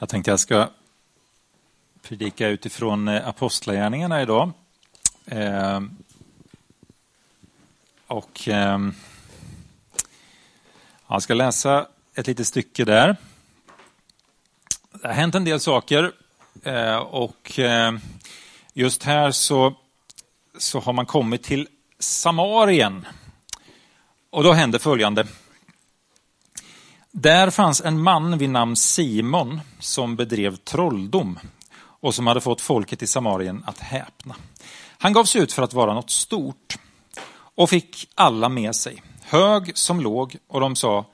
Jag tänkte jag ska predika utifrån eh, Apostlagärningarna idag. Eh, och eh, Jag ska läsa ett litet stycke där. Det har hänt en del saker eh, och ehm, just här så, så har man kommit till Samarien. Och då händer följande. Där fanns en man vid namn Simon som bedrev trolldom och som hade fått folket i Samarien att häpna. Han gav sig ut för att vara något stort och fick alla med sig, hög som låg, och de sa,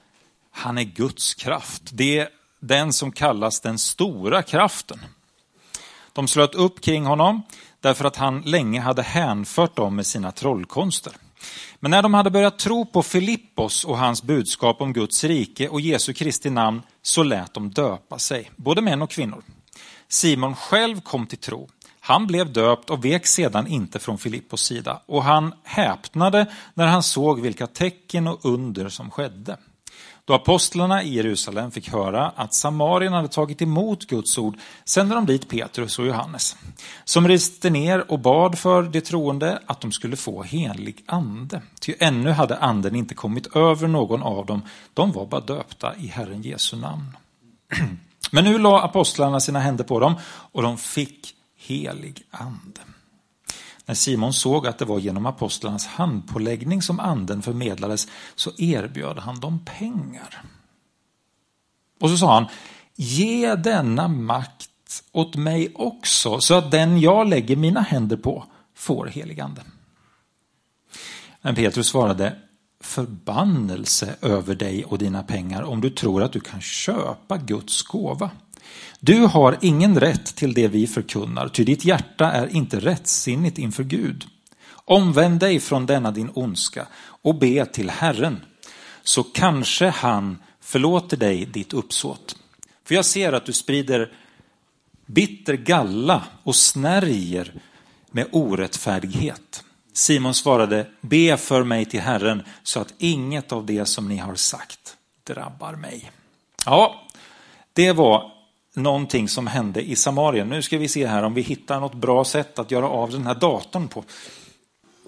han är Guds kraft. Det är den som kallas den stora kraften. De slöt upp kring honom därför att han länge hade hänfört dem med sina trollkonster. Men när de hade börjat tro på Filippos och hans budskap om Guds rike och Jesu Kristi namn så lät de döpa sig, både män och kvinnor. Simon själv kom till tro. Han blev döpt och vek sedan inte från Filippos sida och han häpnade när han såg vilka tecken och under som skedde. Då apostlarna i Jerusalem fick höra att Samarien hade tagit emot Guds ord sände de dit Petrus och Johannes, som reste ner och bad för de troende att de skulle få helig ande. Ty ännu hade anden inte kommit över någon av dem, de var bara döpta i Herren Jesu namn. Men nu la apostlarna sina händer på dem och de fick helig ande. När Simon såg att det var genom apostlarnas handpåläggning som anden förmedlades så erbjöd han dem pengar. Och så sa han, ge denna makt åt mig också så att den jag lägger mina händer på får helig ande. Men Petrus svarade, förbannelse över dig och dina pengar om du tror att du kan köpa Guds gåva. Du har ingen rätt till det vi förkunnar, ty ditt hjärta är inte rättsinnigt inför Gud. Omvänd dig från denna din ondska och be till Herren, så kanske han förlåter dig ditt uppsåt. För jag ser att du sprider bitter galla och snärjer med orättfärdighet. Simon svarade, be för mig till Herren så att inget av det som ni har sagt drabbar mig. Ja, det var någonting som hände i Samarien. Nu ska vi se här om vi hittar något bra sätt att göra av den här datorn på.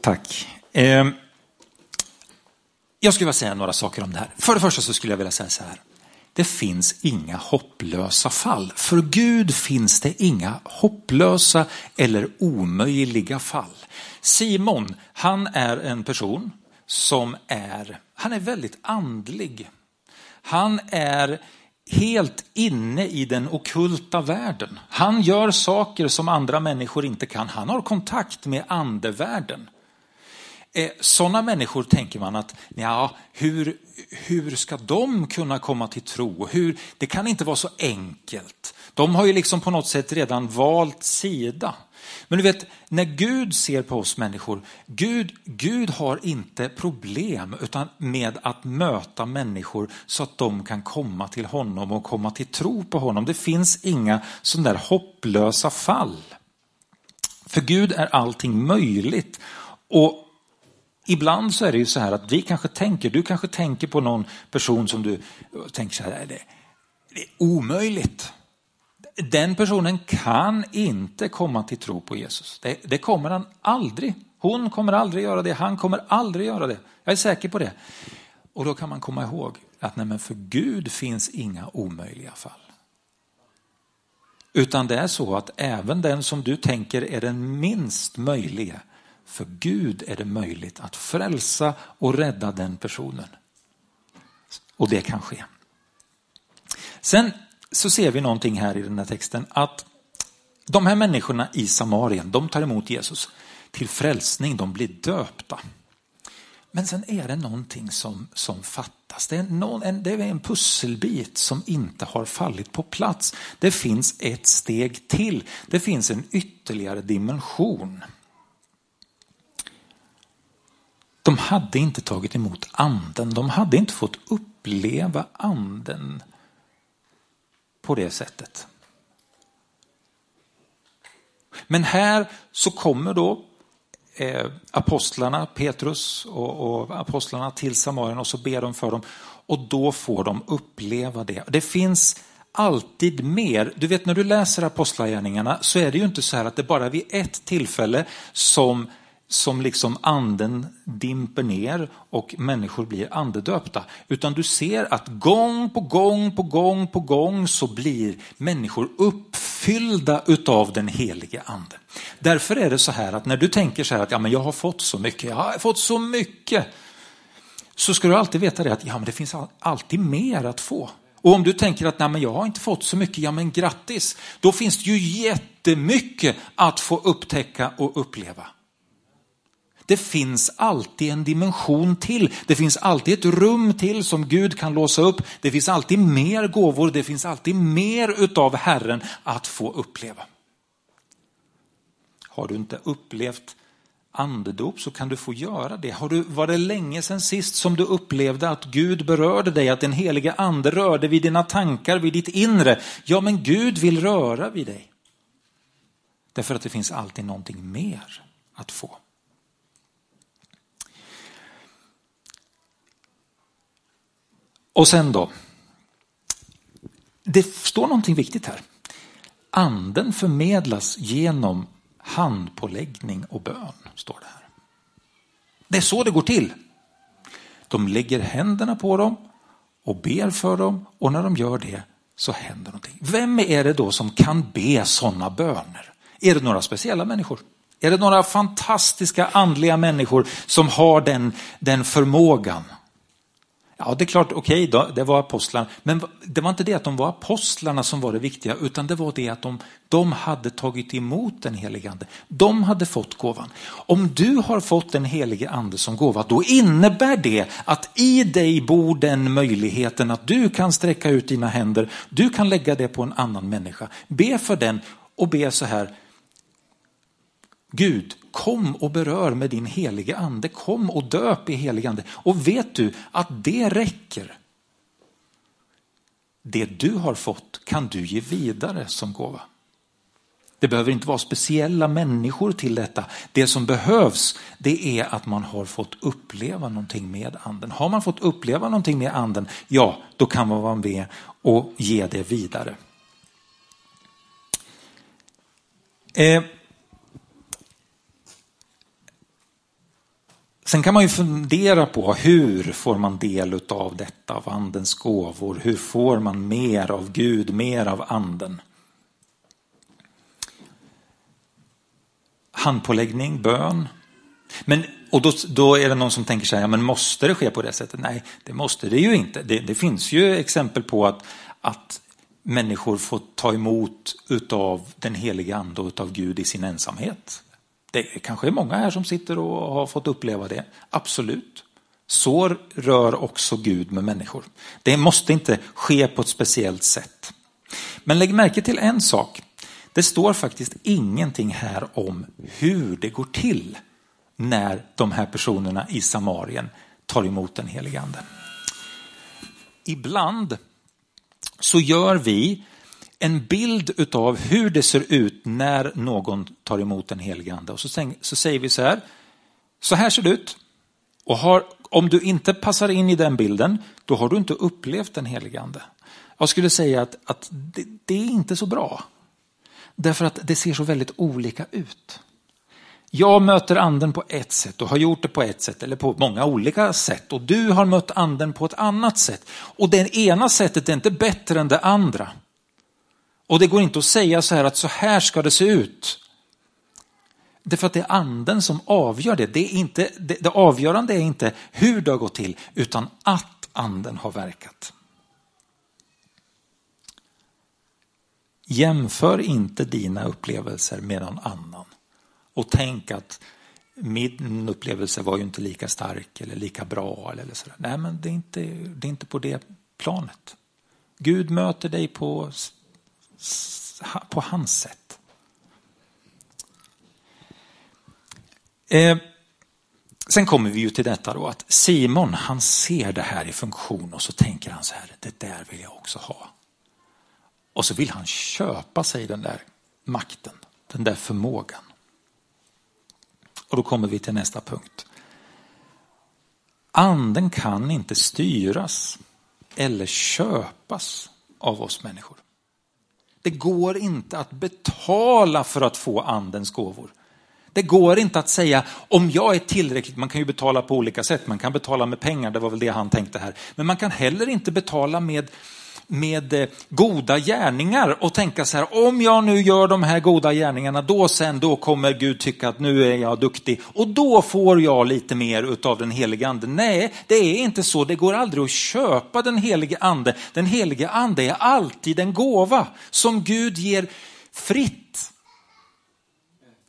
Tack. Eh, jag skulle vilja säga några saker om det här. För det första så skulle jag vilja säga så här. Det finns inga hopplösa fall. För Gud finns det inga hopplösa eller omöjliga fall. Simon, han är en person som är, han är väldigt andlig. Han är helt inne i den okulta världen. Han gör saker som andra människor inte kan. Han har kontakt med andevärlden. Eh, Sådana människor tänker man att, ja, hur, hur ska de kunna komma till tro? Hur, det kan inte vara så enkelt. De har ju liksom på något sätt redan valt sida. Men du vet, när Gud ser på oss människor, Gud, Gud har inte problem utan med att möta människor så att de kan komma till honom och komma till tro på honom. Det finns inga sådana där hopplösa fall. För Gud är allting möjligt. Och Ibland så är det ju så här att vi kanske tänker, du kanske tänker på någon person som du tänker så här, det, det är omöjligt den personen kan inte komma till tro på Jesus. Det, det, kommer han aldrig. Hon kommer aldrig göra det. Han kommer aldrig göra det. Jag är säker på det. Och då kan man komma ihåg att nej, men för Gud finns inga omöjliga fall. Utan det är så att även den som du tänker är den minst möjliga, för Gud är det möjligt att frälsa och rädda den personen. Och det kan ske. Sen så ser vi någonting här i den här texten att de här människorna i Samarien, de tar emot Jesus till frälsning, de blir döpta. Men sen är det någonting som, som fattas. Det är, någon, en, det är en pusselbit som inte har fallit på plats. Det finns ett steg till. Det finns en ytterligare dimension. De hade inte tagit emot anden. De hade inte fått uppleva anden på det sättet. Men här så kommer då eh, apostlarna, Petrus och, och, apostlarna till Samarien och så ber de för dem och då får de uppleva det. Det finns alltid mer. Du vet när du läser apostlagärningarna så är det ju inte så här att det bara vid ett tillfälle som som liksom anden dimper ner och människor blir andedöpta. Utan du ser att gång på gång på gång på gång så blir människor uppfyllda utav den helige anden. Därför är det så här att när du tänker så här att ja, men jag har fått så mycket, jag har fått så mycket. Så ska du alltid veta det att ja, men det finns alltid mer att få. Och om du tänker att Nej, men jag har inte fått så mycket, ja men grattis. Då finns det ju jättemycket att få upptäcka och uppleva. Det finns alltid en dimension till. Det finns alltid ett rum till som Gud kan låsa upp. Det finns alltid mer gåvor. Det finns alltid mer utav Herren att få uppleva. Har du inte upplevt andedop så kan du få göra det. Har du, var det länge sedan sist som du upplevde att Gud berörde dig, att den heliga ande rörde vid dina tankar, vid ditt inre? Ja, men Gud vill röra vid dig. Därför att det finns alltid någonting mer att få. Och sen då. Det står någonting viktigt här. Anden förmedlas genom handpåläggning och bön, står det här. Det är så det går till. De lägger händerna på dem och ber för dem och när de gör det så händer någonting. Vem är det då som kan be sådana böner? Är det några speciella människor? Är det några fantastiska andliga människor som har den, den förmågan? Ja, det är klart, okej, okay, det var apostlarna. Men det var inte det att de var apostlarna som var det viktiga, utan det var det att de, de hade tagit emot den helige ande. De hade fått gåvan. Om du har fått den helige ande som gåva, då innebär det att i dig bor den möjligheten att du kan sträcka ut dina händer, du kan lägga det på en annan människa. Be för den och be så här, Gud, kom och berör med din helige ande. Kom och döp i helige ande. Och vet du att det räcker? Det du har fått kan du ge vidare som gåva. Det behöver inte vara speciella människor till detta. Det som behövs det är att man har fått uppleva någonting med anden. Har man fått uppleva någonting med anden, ja då kan man vara med och ge det vidare. Eh, Sen kan man ju fundera på hur får man del av detta, av andens gåvor? Hur får man mer av Gud, mer av anden? Handpåläggning, bön. Men, och då, då är det någon som tänker så här, ja, men måste det ske på det sättet? Nej, det måste det ju inte. Det, det finns ju exempel på att, att människor får ta emot utav den heliga ande och utav Gud i sin ensamhet. Det kanske är många här som sitter och har fått uppleva det. Absolut. Så rör också Gud med människor. Det måste inte ske på ett speciellt sätt. Men lägg märke till en sak. Det står faktiskt ingenting här om hur det går till när de här personerna i Samarien tar emot den helige ande. Ibland så gör vi en bild utav hur det ser ut när någon tar emot den helige ande. Och så, så säger vi så här, så här ser det ut. Och har, om du inte passar in i den bilden, då har du inte upplevt den helige ande. Jag skulle säga att, att det, det är inte så bra. Därför att det ser så väldigt olika ut. Jag möter anden på ett sätt och har gjort det på ett sätt eller på många olika sätt och du har mött anden på ett annat sätt. Och det ena sättet är inte bättre än det andra. Och det går inte att säga så här att så här ska det se ut. Därför att det är anden som avgör det. Det, är inte, det, det avgörande är inte hur det har gått till, utan att anden har verkat. Jämför inte dina upplevelser med någon annan. Och tänk att min upplevelse var ju inte lika stark eller lika bra. Eller så. Nej, men det är, inte, det är inte på det planet. Gud möter dig på på hans sätt. Eh, sen kommer vi ju till detta då att Simon han ser det här i funktion och så tänker han så här, det där vill jag också ha. Och så vill han köpa sig den där makten, den där förmågan. Och då kommer vi till nästa punkt. Anden kan inte styras eller köpas av oss människor. Det går inte att betala för att få andens gåvor. Det går inte att säga om jag är tillräckligt, man kan ju betala på olika sätt, man kan betala med pengar, det var väl det han tänkte här. Men man kan heller inte betala med med eh, goda gärningar och tänka så här, om jag nu gör de här goda gärningarna, då sen, då kommer Gud tycka att nu är jag duktig och då får jag lite mer utav den helige ande. Nej, det är inte så. Det går aldrig att köpa den helige ande. Den helige ande är alltid en gåva som Gud ger fritt.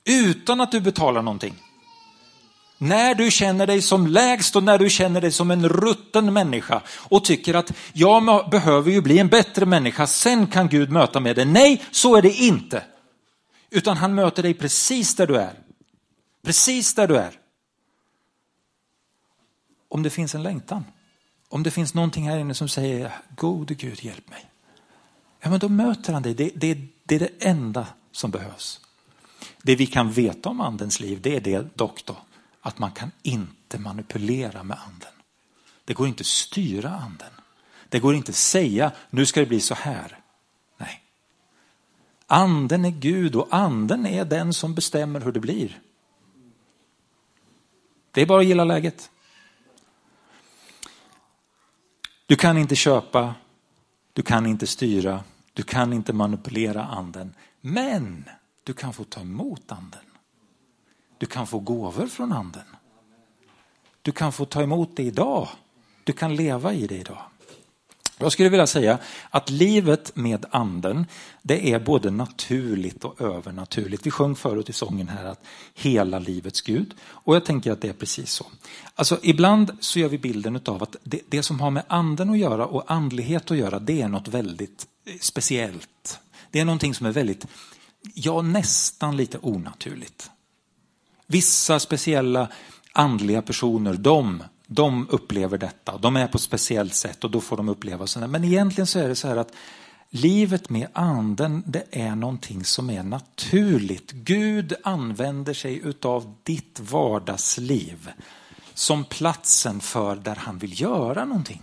Utan att du betalar någonting. När du känner dig som lägst och när du känner dig som en rutten människa och tycker att jag behöver ju bli en bättre människa, sen kan Gud möta med dig. Nej, så är det inte. Utan han möter dig precis där du är. Precis där du är. Om det finns en längtan, om det finns någonting här inne som säger gode Gud hjälp mig. Ja men då möter han dig, det, det, det är det enda som behövs. Det vi kan veta om andens liv det är det dock då att man kan inte manipulera med anden. Det går inte att styra anden. Det går inte att säga nu ska det bli så här. Nej. Anden är Gud och anden är den som bestämmer hur det blir. Det är bara att gilla läget. Du kan inte köpa, du kan inte styra, du kan inte manipulera anden. Men du kan få ta emot anden. Du kan få gåvor från anden. Du kan få ta emot det idag. Du kan leva i det idag. Jag skulle vilja säga att livet med anden, det är både naturligt och övernaturligt. Vi sjöng förut i sången här att hela livets Gud. Och jag tänker att det är precis så. Alltså ibland så gör vi bilden av att det, det som har med anden att göra och andlighet att göra, det är något väldigt eh, speciellt. Det är någonting som är väldigt, ja nästan lite onaturligt. Vissa speciella andliga personer, de, de upplever detta. De är på ett speciellt sätt och då får de uppleva sådana. Men egentligen så är det så här att livet med anden, det är någonting som är naturligt. Gud använder sig utav ditt vardagsliv som platsen för där han vill göra någonting.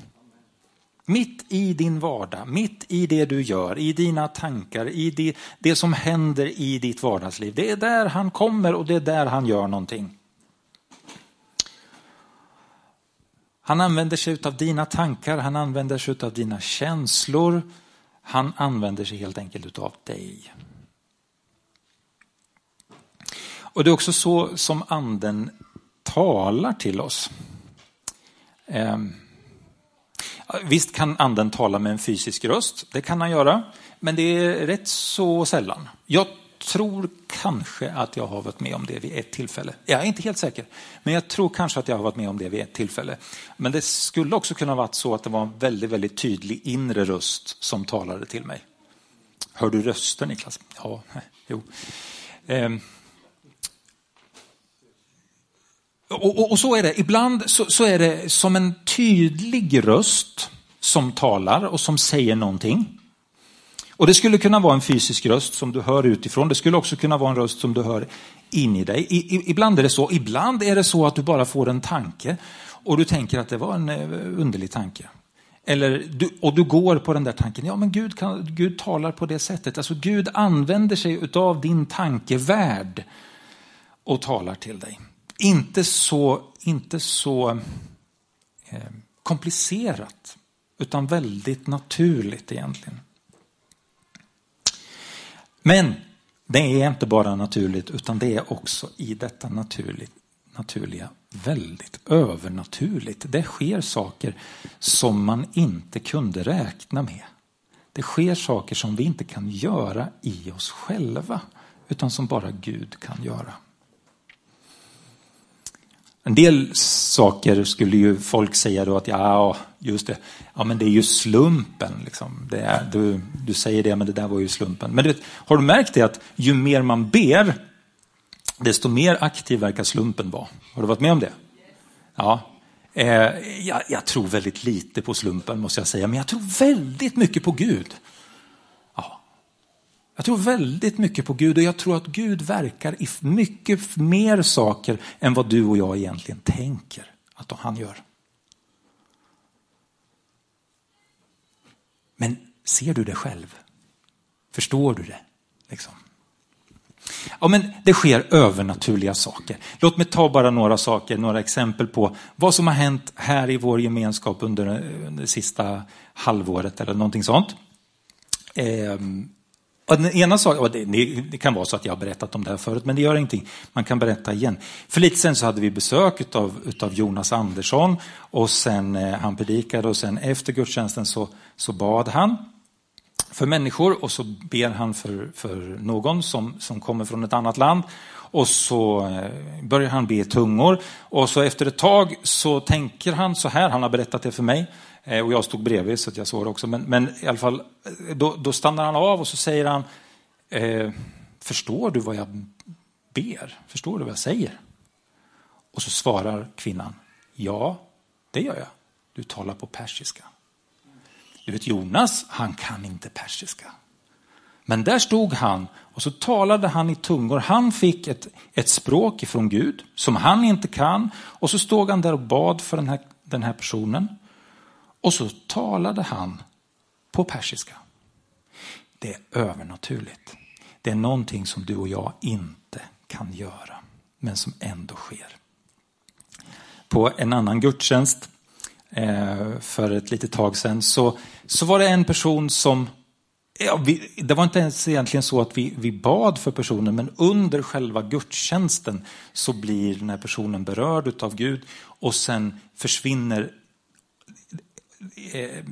Mitt i din vardag, mitt i det du gör, i dina tankar, i det, det som händer i ditt vardagsliv. Det är där han kommer och det är där han gör någonting. Han använder sig av dina tankar, han använder sig av dina känslor. Han använder sig helt enkelt av dig. Och det är också så som anden talar till oss. Ehm, visst kan anden tala med en fysisk röst, det kan han göra, men det är rätt så sällan. Jag tror kanske att jag har varit med om det vid ett tillfälle. Jag är inte helt säker, men jag tror kanske att jag har varit med om det vid ett tillfälle. Men det skulle också kunna varit så att det var en väldigt, väldigt tydlig inre röst som talade till mig. Hör du rösten Niklas? Ja, jo. Ehm. Och, och, och, så är det, ibland så, så är det som en tydlig röst som talar och som säger någonting. Och det skulle kunna vara en fysisk röst som du hör utifrån. Det skulle också kunna vara en röst som du hör in i dig. I, i, ibland är det så. Ibland är det så att du bara får en tanke och du tänker att det var en eh, underlig tanke. Eller du, och du går på den där tanken. Ja, men Gud, kan, Gud talar på det sättet. Alltså Gud använder sig av din tankevärld och talar till dig. Inte så, inte så eh, komplicerat, utan väldigt naturligt egentligen. Men det är inte bara naturligt utan det är också i detta naturligt, naturliga väldigt övernaturligt. Det sker saker som man inte kunde räkna med. Det sker saker som vi inte kan göra i oss själva utan som bara Gud kan göra. En del saker skulle ju folk säga då att ja, just det, ja men det är ju slumpen. Liksom. Det är, du, du säger det, men det där var ju slumpen. Men du har du märkt det att ju mer man ber, desto mer aktiv verkar slumpen vara? Har du varit med om det? Ja. Eh, jag, jag tror väldigt lite på slumpen måste jag säga, men jag tror väldigt mycket på Gud. Jag tror väldigt mycket på Gud och jag tror att Gud verkar i mycket mer saker än vad du och jag egentligen tänker att han gör. Men ser du det själv? Förstår du det? Liksom. Ja, men det sker övernaturliga saker. Låt mig ta bara några saker, några exempel på vad som har hänt här i vår gemenskap under det sista halvåret eller någonting sånt. Ehm, den ena saken, det, kan vara så att jag har berättat om det här förut, men det gör ingenting. Man kan berätta igen. För lite sen så hade vi besök av utav Jonas Andersson och sen eh, han predikade och sen efter gudstjänsten så, så bad han för människor och så ber han för, för någon som, som kommer från ett annat land. Och så eh, börjar han be i tungor och så efter ett tag så tänker han så här, han har berättat det för mig Eh, och jag stod bredvid så att jag såg det också. Men, men i alla fall, eh, då, då, stannar han av och så säger han, eh, förstår du vad jag ber? Förstår du vad jag säger? Och så svarar kvinnan, ja, det gör jag. Du talar på persiska. Du vet Jonas, han kan inte persiska. Men där stod han och så talade han i tungor. Han fick ett, ett språk ifrån Gud som han inte kan. Och så stod han där och bad för den här, den här personen. Och så talade han på persiska. Det är övernaturligt. Det är någonting som du och jag inte kan göra, men som ändå sker. På en annan gudstjänst eh, för ett litet tag sedan så, så var det en person som Ja, vi, det var inte ens egentligen så att vi, vi bad för personen, men under själva gudstjänsten så blir den här personen berörd av Gud och sen försvinner eh,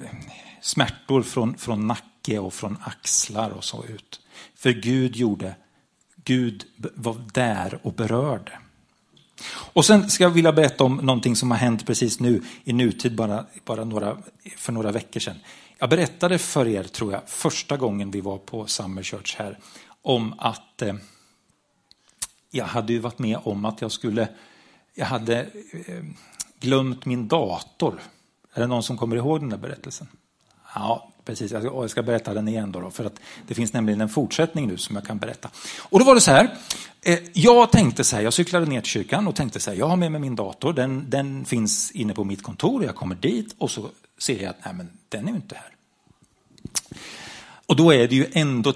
smärtor från, från nacke och från axlar och så ut. För Gud gjorde, Gud var där och berörde. Och sen ska jag vilja berätta om någonting som har hänt precis nu i nutid, bara, bara några, för några veckor sedan. Jag berättade för er, tror jag, första gången vi var på Summer Church här, om att eh, jag hade ju varit med om att jag skulle, jag hade eh, glömt min dator. Är det någon som kommer ihåg den där berättelsen? Ja, precis. Jag ska berätta den igen då, då, för att det finns nämligen en fortsättning nu som jag kan berätta. Och då var det så här. Eh, jag tänkte så här, jag cyklade ner till kyrkan och tänkte så här, jag har med mig min dator, den, den finns inne på mitt kontor, jag kommer dit och så ser jag att nej, men den är ju inte här. Och då är det ju ändå,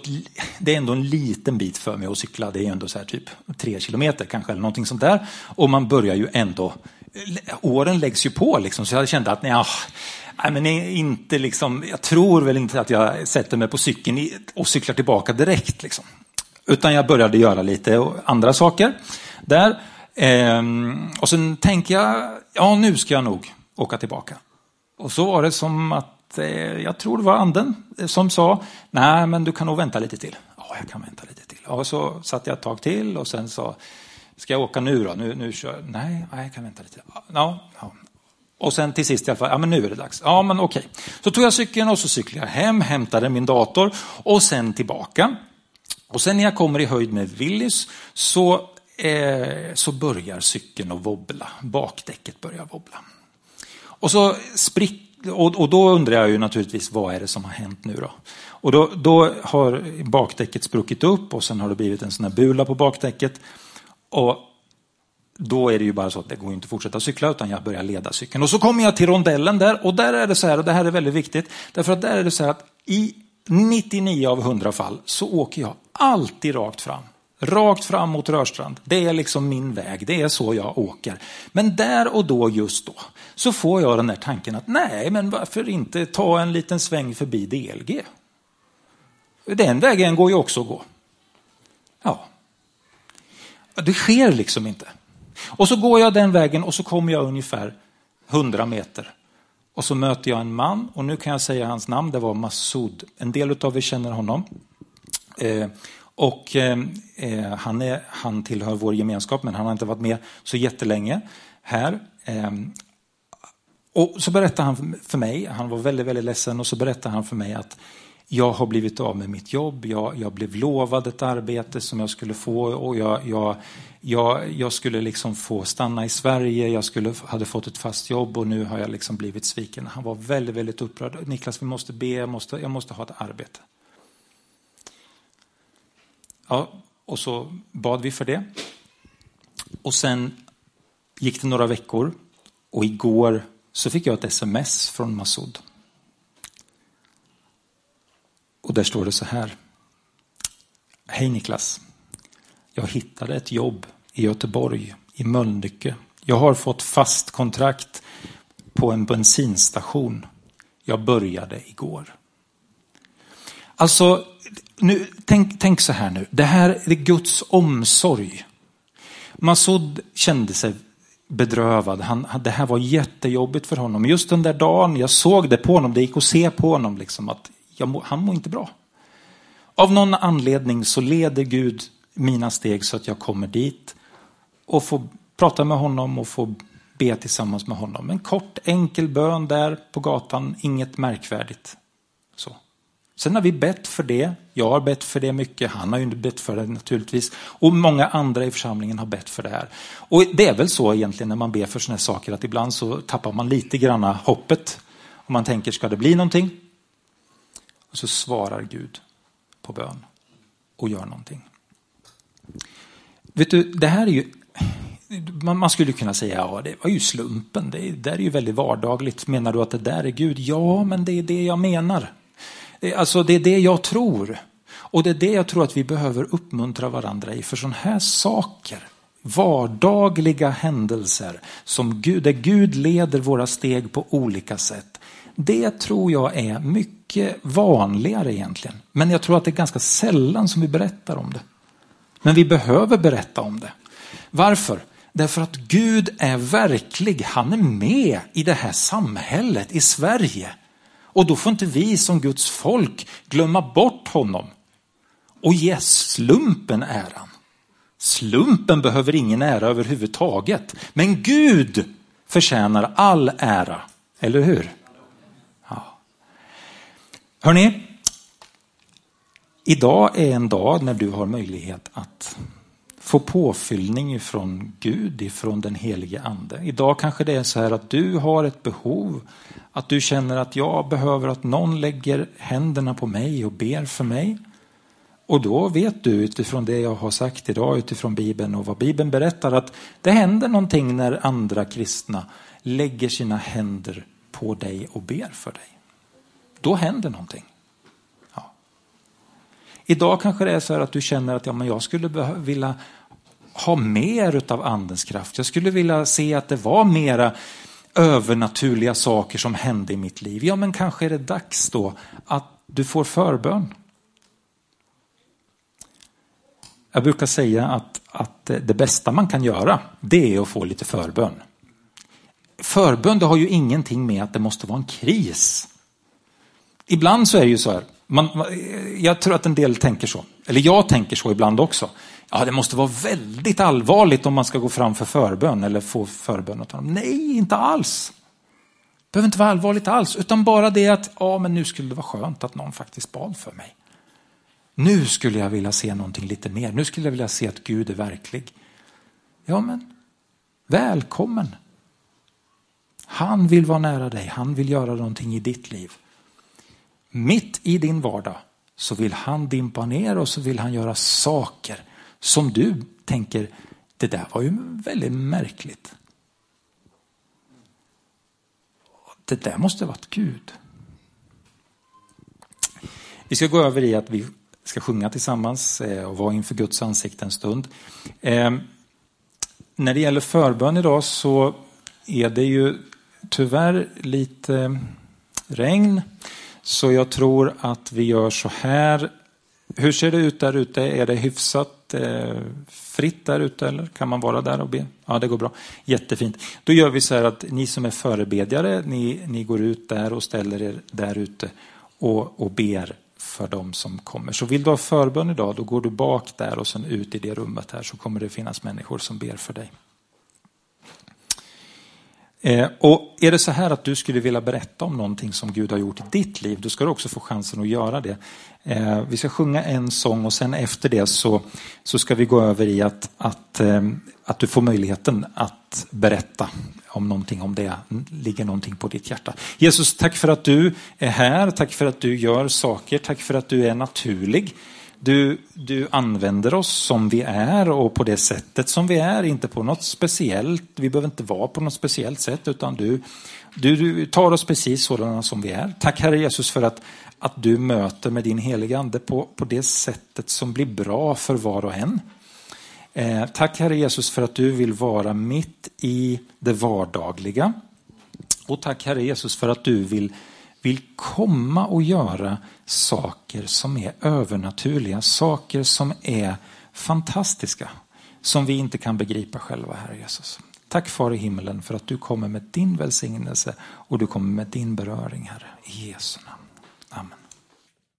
det är ändå en liten bit för mig att cykla. Det är ändå så här typ tre kilometer kanske eller någonting sånt där. Och man börjar ju ändå, åren läggs ju på liksom. Så jag kände att nej, ah, nej men inte liksom, jag tror väl inte att jag sätter mig på cykeln och cyklar tillbaka direkt liksom. Utan jag började göra lite andra saker där. Ehm, och sen tänkte jag, ja nu ska jag nog åka tillbaka. Och så var det som att Eh, jag tror det var anden eh, som sa, nej men du kan nog vänta lite till. Ja, jag kan vänta lite till. Och så satt jag ett tag till och sen sa, ska jag åka nu då? Nu, nu kör Nej, nej, jag kan vänta lite. Ja, ja. Och sen till sist i alla fall, ja men nu är det dags. Ja men okej. Så tog jag cykeln och så cyklade jag hem, hämtade min dator och sen tillbaka. Och sen när jag kommer i höjd med Willys så, eh, så börjar cykeln att wobbla. Bakdäcket börjar wobbla. Och så sprick, och, och, då undrar jag ju naturligtvis vad är det som har hänt nu då? Och då, då har bakdäcket spruckit upp och sen har det blivit en sån här bula på bakdäcket. Och då är det ju bara så att det går inte att fortsätta cykla utan jag börjar leda cykeln. Och så kommer jag till rondellen där och där är det så här, och det här är väldigt viktigt, därför att där är det så här att i 99 av 100 fall så åker jag alltid rakt fram. Rakt fram mot Rörstrand. Det är liksom min väg. Det är så jag åker. Men där och då, just då, så får jag den där tanken att nej, men varför inte ta en liten sväng förbi DLG? Den vägen går ju också att gå. Det sker liksom inte. Och så går jag den vägen och så kommer jag ungefär 100 meter. Och så möter jag en man och nu kan jag säga hans namn, det var Massoud. En del av er känner honom. Eh, och eh, eh, han, är, han tillhör vår gemenskap men han har inte varit med så jättelänge här. Eh, och så berättade han för mig, han var väldigt, väldigt ledsen och så berättade han för mig att jag har blivit av med mitt jobb, jag, jag blev lovad ett arbete som jag skulle få och jag, jag, jag, jag skulle liksom få stanna i Sverige, jag skulle, hade fått ett fast jobb och nu har jag liksom blivit sviken. Han var väldigt, väldigt upprörd. Niklas, vi måste be, jag måste, jag måste ha ett arbete. Ja, och så bad vi för det. Och sen gick det några veckor och igår så fick jag ett sms från Massoud. Och där står det så här. Hej Niklas. Jag hittade ett jobb i Göteborg, i Mölnlycke. Jag har fått fast kontrakt på en bensinstation. Jag började igår. Alltså, nu, tänk, tänk så här nu. Det här är Guds omsorg. Masud kände sig bedrövad. Han, det här var jättejobbigt för honom. Just den där dagen, jag såg det på honom, det gick att se på honom liksom att må, han mår inte bra. Av någon anledning så leder Gud mina steg så att jag kommer dit och får prata med honom och få be tillsammans med honom. En kort enkel bön där på gatan, inget märkvärdigt. Så. Sen har vi bett för det. Jag har bett för det mycket. Han har ju bett för det naturligtvis. Och många andra i församlingen har bett för det här. Och det är väl så egentligen när man ber för sådana här saker att ibland så tappar man lite granna hoppet. Om man tänker, ska det bli någonting? Och så svarar Gud på bön och gör någonting. Vet du, det här är ju man, skulle kunna säga, ja det var ju slumpen, det där är ju väldigt vardagligt. Menar du att det där är Gud? Ja, men det är det jag menar. Eh, alltså det är det jag tror. Och det är det jag tror att vi behöver uppmuntra varandra i. För sådana här saker, vardagliga händelser, som Gud, där Gud leder våra steg på olika sätt. Det tror jag är mycket vanligare egentligen. Men jag tror att det är ganska sällan som vi berättar om det. Men vi behöver berätta om det. Varför? Därför att Gud är verklig. Han är med i det här samhället, i Sverige. Och då får inte vi som Guds folk glömma bort honom och ge slumpen äran. Slumpen behöver ingen ära överhuvudtaget. Men Gud förtjänar all ära. Eller hur? Hörni, Hörrni, idag är en dag när du har möjlighet att få påfyllning ifrån Gud, ifrån den helige ande. Idag kanske det är så här att du har ett behov, att du känner att jag behöver att någon lägger händerna på mig och ber för mig. Och då vet du utifrån det jag har sagt idag, utifrån Bibeln och vad Bibeln berättar, att det händer någonting när andra kristna lägger sina händer på dig och ber för dig. Då händer någonting. Ja. Idag kanske det är så här att du känner att ja, men jag skulle vilja ha mer av andens kraft. Jag skulle vilja se att det var mera övernaturliga saker som hände i mitt liv. Ja, men kanske är det dags då att du får förbön. Jag brukar säga att, att det bästa man kan göra, det är att få lite förbön. Förbön det har ju ingenting med att det måste vara en kris. Ibland så är det ju så här, man, jag tror att en del tänker så, eller jag tänker så ibland också. Ja, det måste vara väldigt allvarligt om man ska gå fram för förbön eller få förbön åt honom. Nej, inte alls. Det behöver inte vara allvarligt alls, utan bara det att ja, men nu skulle det vara skönt att någon faktiskt bad för mig. Nu skulle jag vilja se någonting lite mer. Nu skulle jag vilja se att Gud är verklig. Ja, men välkommen. Han vill vara nära dig. Han vill göra någonting i ditt liv. Mitt i din vardag så vill han dimpa ner och så vill han göra saker som du tänker, det där var ju väldigt märkligt. Det där måste ha varit Gud. Vi ska gå över i att vi ska sjunga tillsammans eh, och vara inför Guds ansikte en stund. Eh, när det gäller förbön idag så är det ju tyvärr lite regn. Så jag tror att vi gör så här. Hur ser det ut där ute? Är det hyfsat eh, fritt där ute eller kan man vara där och be? Ja, det går bra. Jättefint. Då gör vi så här att ni som är förebedjare, ni, ni går ut där och ställer er där ute och, och ber för dem som kommer. Så vill du ha förbön idag, då går du bak där och sen ut i det rummet här så kommer det finnas människor som ber för dig. Eh, och är det så här att du skulle vilja berätta om någonting som Gud har gjort i ditt liv, då ska du också få chansen att göra det. Eh, vi ska sjunga en sång och sen efter det så, så ska vi gå över i att, att, eh, att du får möjligheten att berätta om någonting, om det ligger någonting på ditt hjärta. Jesus, tack för att du är här, tack för att du gör saker, tack för att du är naturlig. Du, du använder oss som vi är och på det sättet som vi är, inte på något speciellt. Vi behöver inte vara på något speciellt sätt utan du, du, du tar oss precis sådana som vi är. Tack Herre Jesus för att att du möter med din heliga ande på, på det sättet som blir bra för var och en. Eh, tack Herre Jesus för att du vill vara mitt i det vardagliga. Och tack Herre Jesus för att du vill, vill komma och göra saker som är övernaturliga, saker som är fantastiska, som vi inte kan begripa själva Herre Jesus. Tack Far i himmelen för att du kommer med din välsignelse och du kommer med din beröring Herre. I Jesu namn. Amen.